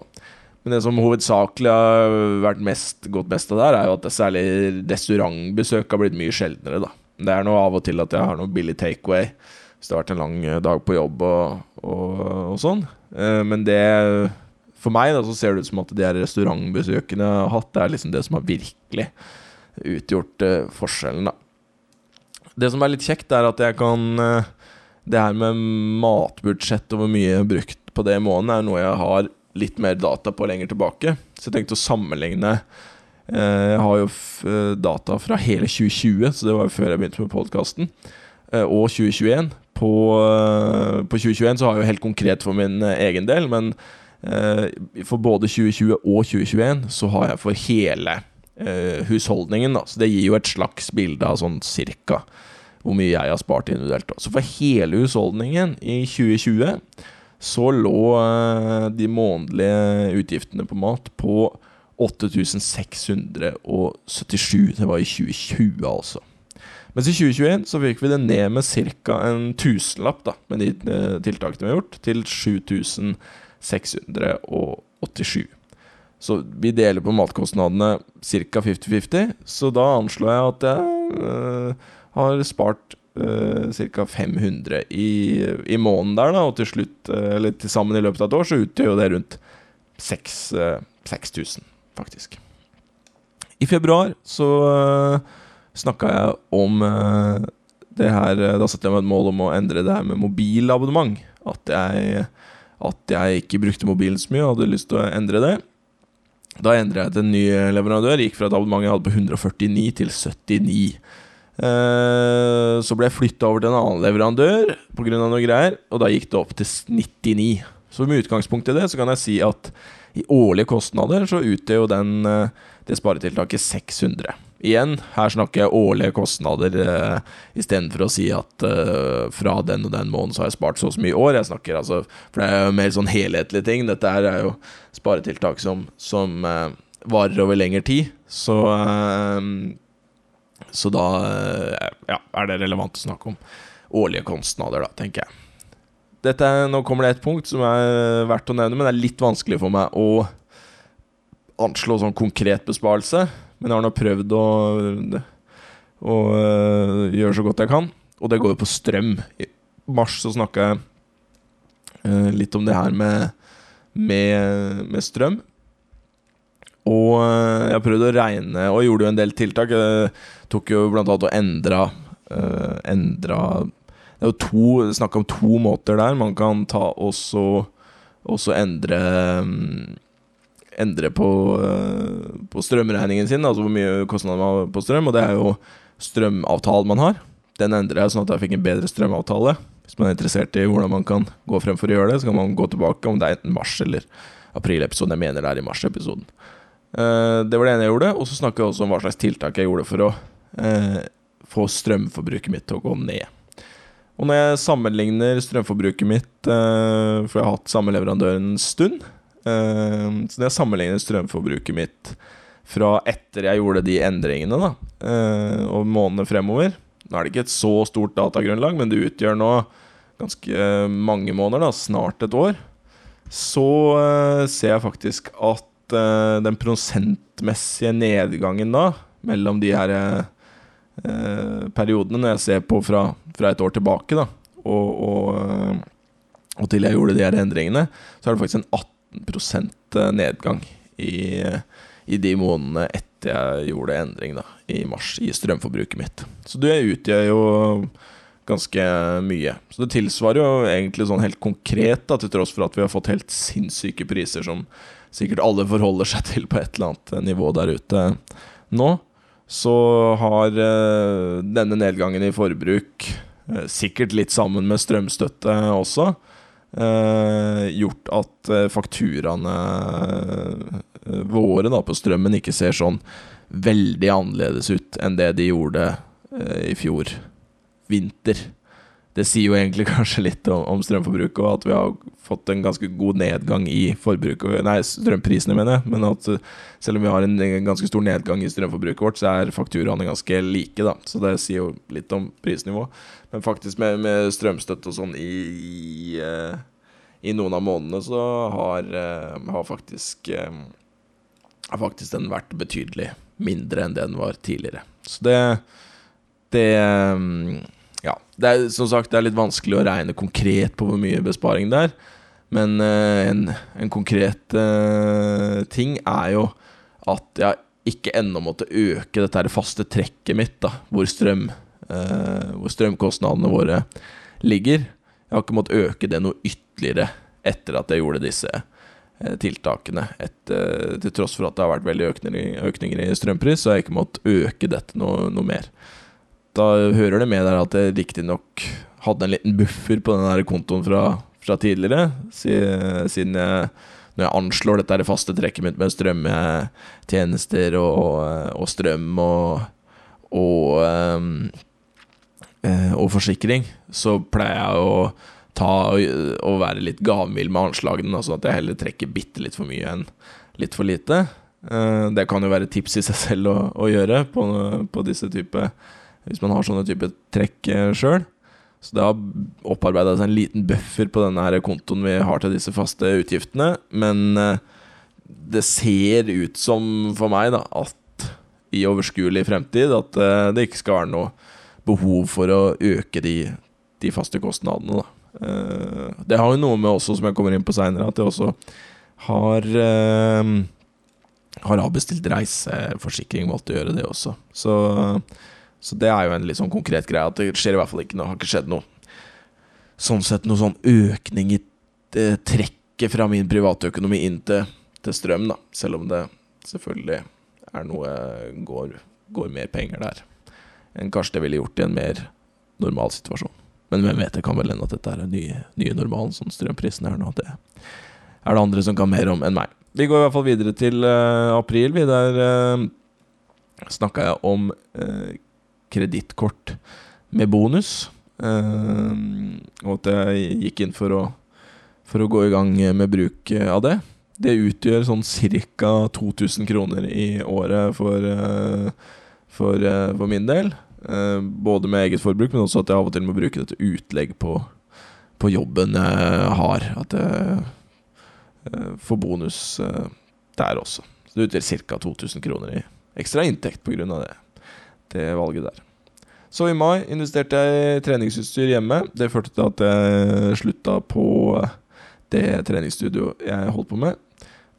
Men det som hovedsakelig har vært mest, gått mest av der, er jo at særlig restaurantbesøk har blitt mye sjeldnere, da. Det er noe av og til at jeg har noe billig takeaway hvis det har vært en lang eh, dag på jobb og, og, og sånn. Eh, men det For meg da så ser det ut som at de her restaurantbesøkene jeg har hatt, det er liksom det som har virkelig utgjort uh, forskjellen, da. Det som er litt kjekt, er at jeg kan Det her med matbudsjett og hvor mye jeg har brukt på det i måneden, er noe jeg har litt mer data på lenger tilbake. Så jeg tenkte å sammenligne Eh, jeg har jo eh, data fra hele 2020, så det var jo før jeg begynte med podkasten, eh, og 2021. På, på 2021 så har jeg jo helt konkret for min egen del, men for både 2020 og 2021 så har jeg for hele husholdningen, da. Så det gir jo et slags bilde av sånn cirka hvor mye jeg har spart individuelt. Så for hele husholdningen i 2020 så lå de månedlige utgiftene på mat på 8677. Det var i 2020, altså. Mens i 2021 så fikk vi det ned med ca. en tusenlapp, da, med de eh, tiltakene vi har gjort, til 7687. Så vi deler på matkostnadene ca. 50-50. Så da anslår jeg at jeg øh, har spart øh, ca. 500 i, i, måneden der, da, og til slutt, eller til sammen i løpet av et år, så utgjør jo det rundt 6000 faktisk. I februar så uh, eh, snakka jeg om uh, det her Da satte jeg meg et mål om å endre det her med mobilabonnement. At jeg, at jeg ikke brukte mobilen så mye og hadde lyst til å endre det. Da endra jeg til en ny leverandør. Gikk fra et abonnement jeg hadde på 149 til 79. Uh, så ble jeg flytta over til en annen leverandør pga. noe greier, og da gikk det opp til 99. Så med utgangspunkt i det så kan jeg si at i årlige kostnader så utgjør jo den, eh, det sparetiltaket 600. Igjen, her snakker jeg årlige kostnader uh, istedenfor å si at uh, fra den og den måneden så har jeg spart så og så mye år. Jeg snakker altså, For det er jo mer sånn helhetlige ting. Dette her er jo sparetiltak som, som uh, varer over lengre tid. Så uh, Så da ja, er det relevant å snakke om årlige kostnader, da, tenker jeg. Dette, nå kommer det et punkt som er verdt å nevne, men det er litt vanskelig for meg å anslå sånn konkret besparelse. Men jeg har nå prøvd å, å uh, gjøre så godt jeg kan. Og det går jo på strøm. I mars så snakka jeg uh, litt om det her med, med, med strøm. Og uh, jeg prøvde å regne, og gjorde jo en del tiltak. Jeg tok jo blant annet og endra Endra Det er jo to snakk om to måter der. Man kan ta også, også endre um, endre på, eh, på strømregningen sin, altså hvor mye kostnader man har på strøm, og det er jo strømavtalen man har. Den endrer jeg sånn at jeg fikk en bedre strømavtale. Hvis man er interessert i hvordan man kan gå frem for å gjøre det, så kan man gå tilbake om det er enten mars eller april-episoden. Jeg mener det er i mars-episoden. Uh, det var det ene jeg gjorde. Og så snakker jeg også om hva slags tiltak jeg gjorde for å uh, få strømforbruket mitt til å gå ned. Og når jeg sammenligner strømforbruket mitt, uh, for jeg har hatt samme leverandør en stund, Uh, så når jeg sammenligner strømforbruket mitt fra etter jeg gjorde de endringene, da, uh, og månedene fremover Nå er det ikke et så stort datagrunnlag, men det utgjør nå ganske mange måneder, da, snart et år. Så ser jeg faktisk at eh, den prosentmessige nedgangen da, mellom de her periodene, når jeg ser på fra, fra et år tilbake, da, og, og, og til jeg gjorde de her endringene, så er det faktisk en 18 15 nedgang i, i, de månedene etter jeg gjorde endring da, i mars i strømforbruket mitt. Så det utgjør jo ganske mye. Så det tilsvarer jo egentlig sånn helt konkret, da, til tross for at vi har fått helt sinnssyke priser som sikkert alle forholder seg til på et eller annet nivå der ute nå, så har uh, denne nedgangen i forbruk, uh, sikkert litt sammen med strømstøtte også, Uh, gjort at fakturaene våre da, på strømmen ikke ser sånn veldig annerledes ut enn det de gjorde i fjor vinter. Det sier jo egentlig *laughs* kanskje litt om, om strømforbruket, og at vi har fått en ganske god nedgang i forbruket Nei, strømprisene, mener jeg. Men at selv om vi har en, ganske stor nedgang i strømforbruket vårt, så er fakturaene ganske like, da. Så det sier jo litt om prisnivået. Men faktisk med, med strømstøtte og sånn i, i, uh, i, noen av månedene så har, uh, har faktisk Har faktisk den vært betydelig mindre enn det den var tidligere. Så det Det Ja. Det er som sagt det er litt vanskelig å regne konkret på hvor mye besparing det er. Men en, en, konkret ting er jo at jeg ikke ennå måtte øke dette faste trekket mitt, da, hvor strøm uh, hvor strømkostnadene våre ligger. Jeg har ikke måttet øke det noe ytterligere etter at jeg gjorde disse uh, tiltakene. Et, uh, til tross for at det har vært veldig økninger, økninger i strømpris, så har jeg ikke måttet øke dette noe, noe mer. Da hører det med der at jeg riktignok hadde en liten buffer på den der kontoen fra, fra tidligere, siden jeg når jeg anslår dette faste trekket mitt med strømtjenester og, og strøm og, og um, Eh, og forsikring, så pleier jeg å ta og være litt gavmild med anslagene, sånn at jeg heller trekker bitte litt for mye enn litt for lite. Eh, det kan jo være tips i seg selv å, å gjøre på, på, disse type Hvis man har sånne type trekk eh, sjøl. Så det har opparbeida seg en liten buffer på denne her kontoen vi har til disse faste utgiftene. Men det ser ut som for meg da at i overskuelig fremtid at det ikke skal være noe behov for å øke de, de faste kostnadene. Da. det har jo noe med også, som jeg kommer inn på seinere, at jeg også har Har avbestilt reiseforsikring, valgt å gjøre det også. Så, så, det er jo en litt sånn konkret greie. At det skjer i hvert fall ikke noe, har ikke skjedd noe sånn sett noe sånn økning i uh, trekket fra min privatøkonomi inn til, til strøm, da. Selv om det selvfølgelig er noe går, går mer penger der enn kanskje det ville gjort i en mer normal situasjon. Men hvem vet, det kan vel hende at dette er den nye, nye normalen, sånn strømprisen er nå. Det er det andre som kan mer om enn meg. vi går i hvert fall videre til uh, april. Vi der uh, snakka jeg om uh, kredittkort med bonus. Uh, og at jeg gikk inn for å, for å gå i gang med bruk av det. Det utgjør sånn ca. 2000 kroner i året for, for, for min del. både med eget forbruk, men også at jeg av og til må bruke det til utlegg på, på jobben jeg har. At jeg Eh, får bonus eh, der også. Så det utgjør ca. 2000 kroner i ekstra inntekt pga. det, det valget der. Så i mai investerte jeg i treningsutstyr hjemme. Det førte til at jeg slutta på det treningsstudioet jeg holdt på med.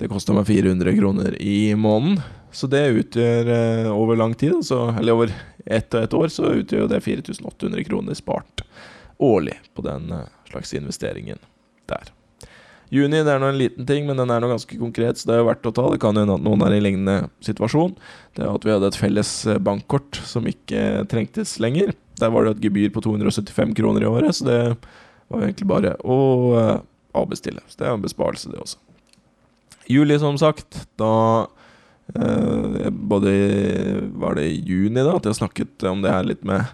Det kosta meg 400 kroner i måneden. Så det utgjør eh, over lang tid, altså, eller over ett og ett år, så utgjør det 4800 kroner spart årlig på den slags investeringen der. Juni det er nå en liten ting, men den er nå ganske konkret, så det er jo verdt å ta. Det kan hende at noen er i lignende situasjon. Det er at vi hadde et felles eh, bankkort som ikke trengtes lenger. Der var det et gebyr på 275 kroner i året, så det var egentlig bare å uh, avbestille. Så det er en besparelse, det også. Juli, som sagt, da Både var det i juni da at jeg snakket om det her litt med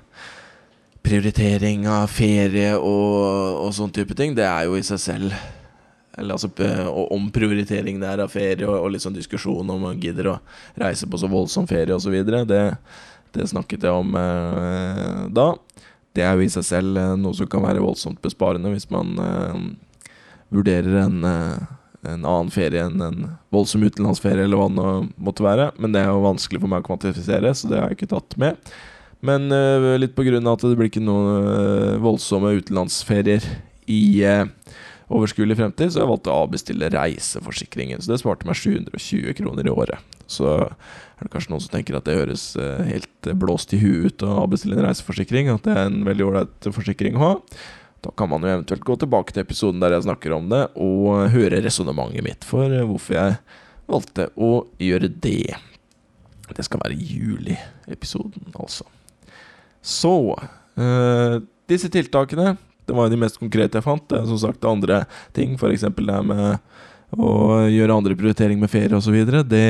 prioritering av ferie og, og sånn type ting. Det er jo i seg selv eller altså og omprioritering der av ferie, og, og litt sånn diskusjon om man gidder å reise på så voldsom ferie osv. Det, det snakket jeg om eh, da. Det er jo i seg selv eh, noe som kan være voldsomt besparende hvis man eh, vurderer en, eh, en, annen ferie enn en voldsom utenlandsferie, eller hva det måtte være. Men det er jo vanskelig for meg å kvantifisere, så det har jeg ikke tatt med. Men eh, litt på grunn av at det blir ikke noen uh, voldsomme utenlandsferier i uh, overskuelig fremtid, så jeg valgte å avbestille reiseforsikringen. Så det sparte meg 720 kroner i året. Så er det kanskje noen som tenker at det høres eh, helt blåst i huet ut å avbestille en reiseforsikring, at det er en veldig ålreit forsikring å ha. Da kan man jo eventuelt gå tilbake til episoden der jeg snakker om det, og høre resonnementet mitt for hvorfor jeg valgte å gjøre det. Det skal være juli-episoden, altså. Så øh, Disse tiltakene det var jo de mest konkrete jeg fant. Det er som sagt andre ting, f.eks. det med å gjøre andre prioriteringer med ferie osv. Det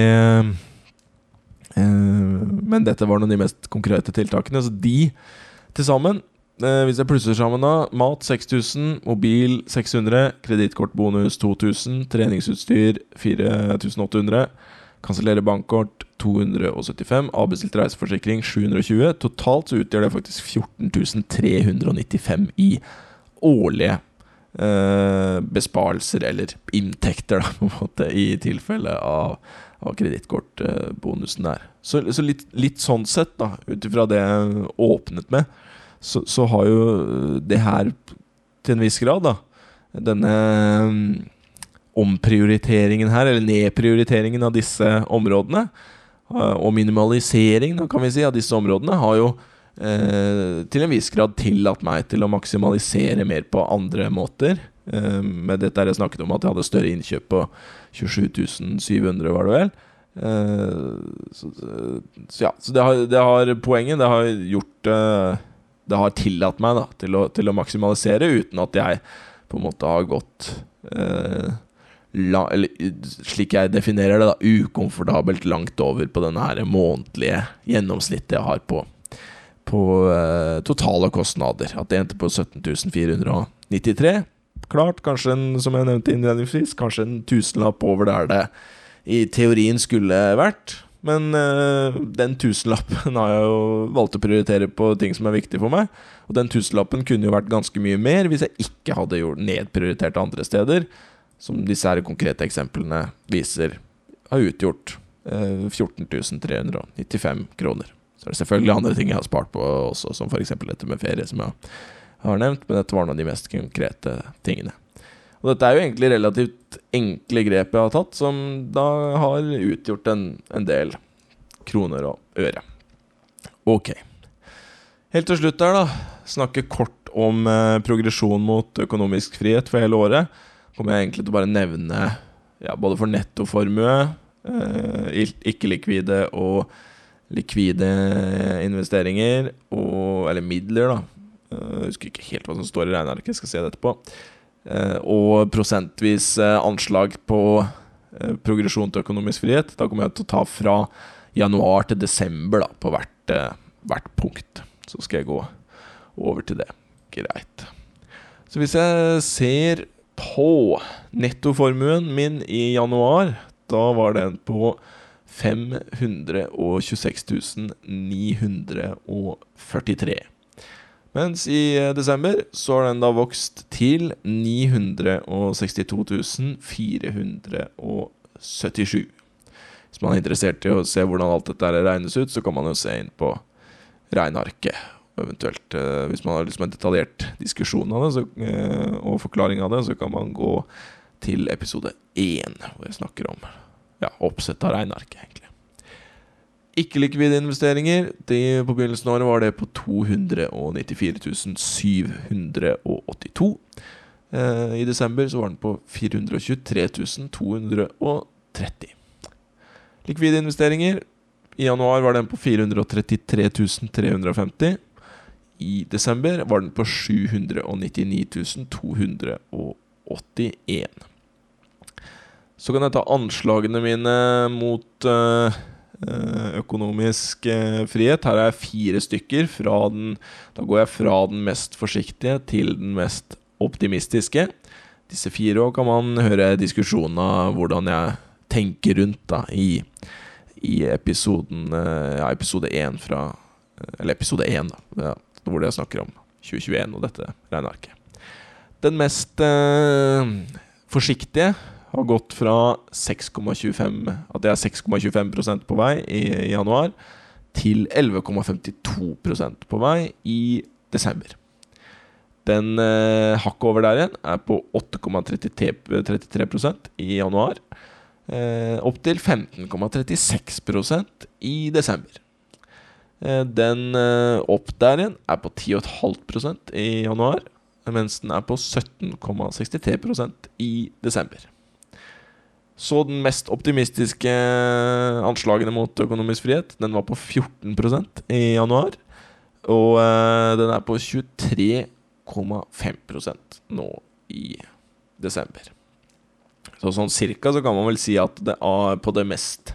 eh, Men dette var noen av de mest konkrete tiltakene. Så de til sammen, eh, hvis jeg plusser sammen da Mat 6000, mobil 600, kredittkortbonus 2000, treningsutstyr 4800 Kansellere bankkort 275. Avbestilt reiseforsikring 720. Totalt så utgjør det faktisk 14 395 i årlige eh, besparelser, eller inntekter, da, *laughs* på en måte, i tilfelle av, av kredittkortbonusen der. Så, så litt, litt, sånn sett, da, ut ifra det jeg åpnet med, så, så, har jo det her til en viss grad, da, denne um, omprioriteringen her, eller nedprioriteringen av disse områdene, uh, og minimaliseringen, kan vi si, av disse områdene, har jo eh, til en viss grad tillatt meg til å maksimalisere mer på andre måter. Eh, med dette er det snakket om at jeg hadde større innkjøp på 27.700 var det vel. Eh, så, så, ja, så det har, det har, poenget. Det har gjort eh, Det har tillatt meg da, til, å, til å maksimalisere uten at jeg på en måte har gått eh, La, eller, slik jeg definerer det, da, ukomfortabelt langt over på denne her månedlige gjennomsnittet jeg har på på eh, totale kostnader. At det endte på 17.493. Klart, kanskje en, som jeg nevnte innledningsvis, kanskje en tusenlapp over der det i teorien skulle vært. Men eh, den tusenlappen har jeg jo valgt å prioritere på ting som er viktig for meg. Og den tusenlappen kunne jo vært ganske mye mer hvis jeg ikke hadde gjort nedprioritert andre steder. Som disse her konkrete eksemplene viser har utgjort eh, 14 395 kroner. Så er det selvfølgelig andre ting jeg har spart på også, som f.eks. dette med ferie, som jeg har nevnt, men dette var noen av de mest konkrete tingene. Og dette er jo egentlig relativt enkle grep jeg har tatt, som da har utgjort en, en del kroner og øre. Ok. Helt til slutt her, da. Snakke kort om eh, progresjon mot økonomisk frihet for hele året. Kommer jeg egentlig til å bare nevne ja, både for nettoformue, eh, ikke-likvide og likvide investeringer, og, eller midler, da. Eh, jeg husker ikke helt hva som står i regnearket, skal se det etterpå. Eh, og prosentvis eh, anslag på progresjon til økonomisk frihet. Da kommer jeg til å ta fra januar til desember da, på hvert, hvert punkt. Så skal jeg gå over til det. Greit. Så hvis jeg ser på nettoformuen min i januar, da var den på 526 943. Mens i eh, desember så har den da vokst til 962 477. Hvis man er interessert i å se hvordan alt dette regnes ut, så kan man jo se inn på regnearket. Eventuelt, eh, hvis man har liksom en detaljert diskusjon av det så, eh, og forklaring av det, så kan man gå til episode én, hvor jeg snakker om ja, oppsett av regnearket, egentlig. Ikke-likvide investeringer de, på begynnelsen av året var det på 294 782. Eh, I desember så var den på 423 230. Likvide investeringer i januar var den på 433 350. I desember var den på 799 281. Så kan jeg ta anslagene mine mot uh, økonomisk uh, frihet. Her er jeg fire stykker. Den, da går jeg fra den mest forsiktige til den mest optimistiske. Disse fire kan man høre diskusjonen av hvordan jeg tenker rundt da i, i episoden Ja, episode 1 fra Eller episode 1, da. Ja, hvor jeg snakker om 2021 og dette regnearket. Den mest forsiktige har gått fra 6,25 At det er 6,25% på vei i, januar, til 11,52% på vei i desember. Den eh, hakket over der igjen er på 8,33% i januar. Eh, opp til 15,36% i desember. Eh, den eh, opp der igjen er på 10,5% i januar, mens den er på 17,63% i desember. Så den mest optimistiske anslagene mot økonomisk frihet, den var på 14% i januar. Og øh, den er på 23,5% nå i desember. Så sånn cirka så kan man vel si at det er på det mest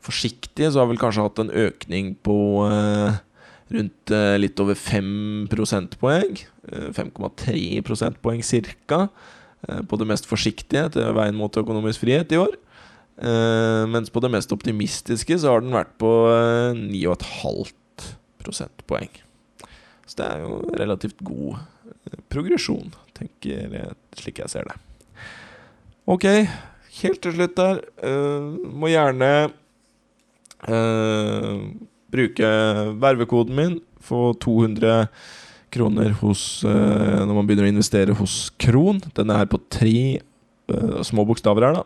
forsiktige så har vel kanskje hatt en økning på øh, rundt litt over 5 prosentpoeng. 5,3 prosentpoeng cirka. Eh, på det mest forsiktige til veien mot økonomisk frihet i år. Uh, mens på det mest optimistiske så har den vært på uh, 9,5 prosentpoeng. Så det er jo relativt god progresjon, tenker jeg, slik jeg ser det. Ok, helt til slutt der. Uh, må gjerne bruke vervekoden min. Få 200 kroner hos, uh, når man begynner å investere hos Kron. Den er på tre uh, små bokstaver her, da.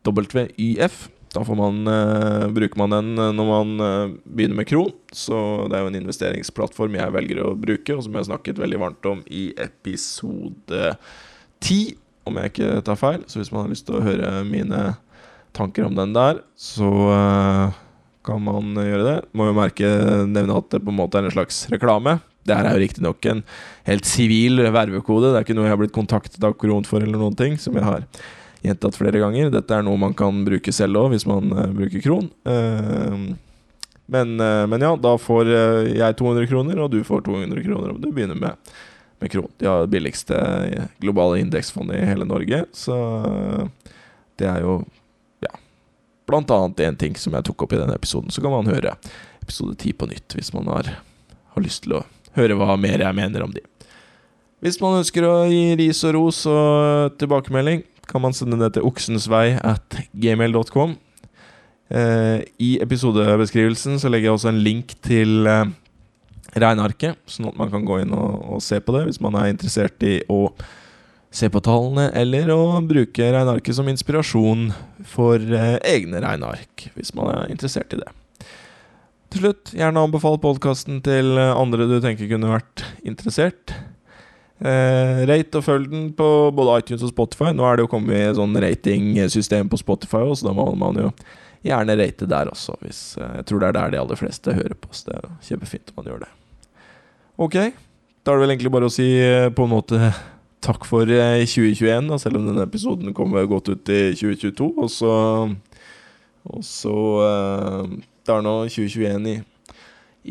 3HWYF. Da man, uh, bruker man den når man begynner med Kron. Så det er jo en investeringsplattform jeg velger å bruke, og som jeg har snakket veldig varmt om i episode 10, om jeg ikke tar feil. Så hvis man har lyst til å høre mine tanker om den der, så kan man gjøre det. Må jo merke, nevne at det på en måte er en slags reklame. Det her er jo riktignok en helt sivil vervekode. Det er ikke noe jeg har blitt kontaktet av Koron for, eller noen ting, som jeg har gjentatt flere ganger. Dette er noe man kan bruke selv òg, hvis man uh, bruker kron. Uh, men, uh, men, ja, da får jeg 200 kroner, og du får 200 kroner om du begynner med, med kron. De har det billigste globale indeksfondet i hele Norge, så det er jo blant annet en ting som jeg tok opp i denne episoden. Så kan man høre episode ti på nytt hvis man har, har, lyst til å høre hva mer jeg mener om de. Hvis man ønsker å gi ris og ros og tilbakemelding, kan man sende det til oksensvei at gmail.com. Eh, I episodebeskrivelsen så legger jeg også en link til eh, regnearket, sånn at man kan gå inn og, og se på det hvis man er interessert i å se på tallene, eller å bruke regnearket som inspirasjon for eh, egne regneark, hvis man er interessert i det. Til slutt, gjerne anbefal podkasten til andre du tenker kunne vært interessert. Eh, rate og følg den på både iTunes og Spotify. Nå er det jo kommet et sånn ratingsystem på Spotify også, så da må man jo gjerne rate der også. Hvis, eh, jeg tror det er der de aller fleste hører på oss. Det er kjempefint om man gjør det. Ok, da er det vel egentlig bare å si eh, på en måte takk for eh, 2021, da, selv om denne episoden kommer godt ut i 2022. Og så Og så uh, Det er nå 2021 i,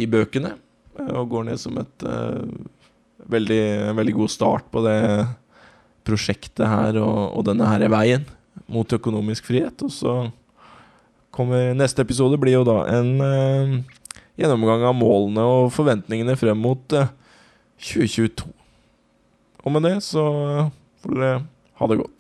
i bøkene, eh, og går ned som et uh, veldig, veldig god start på det prosjektet her og, og denne her veien mot økonomisk frihet. Og så kommer neste episode blir jo da en uh, gjennomgang av målene og forventningene frem mot eh, 2022. Og med det så får dere ha det godt.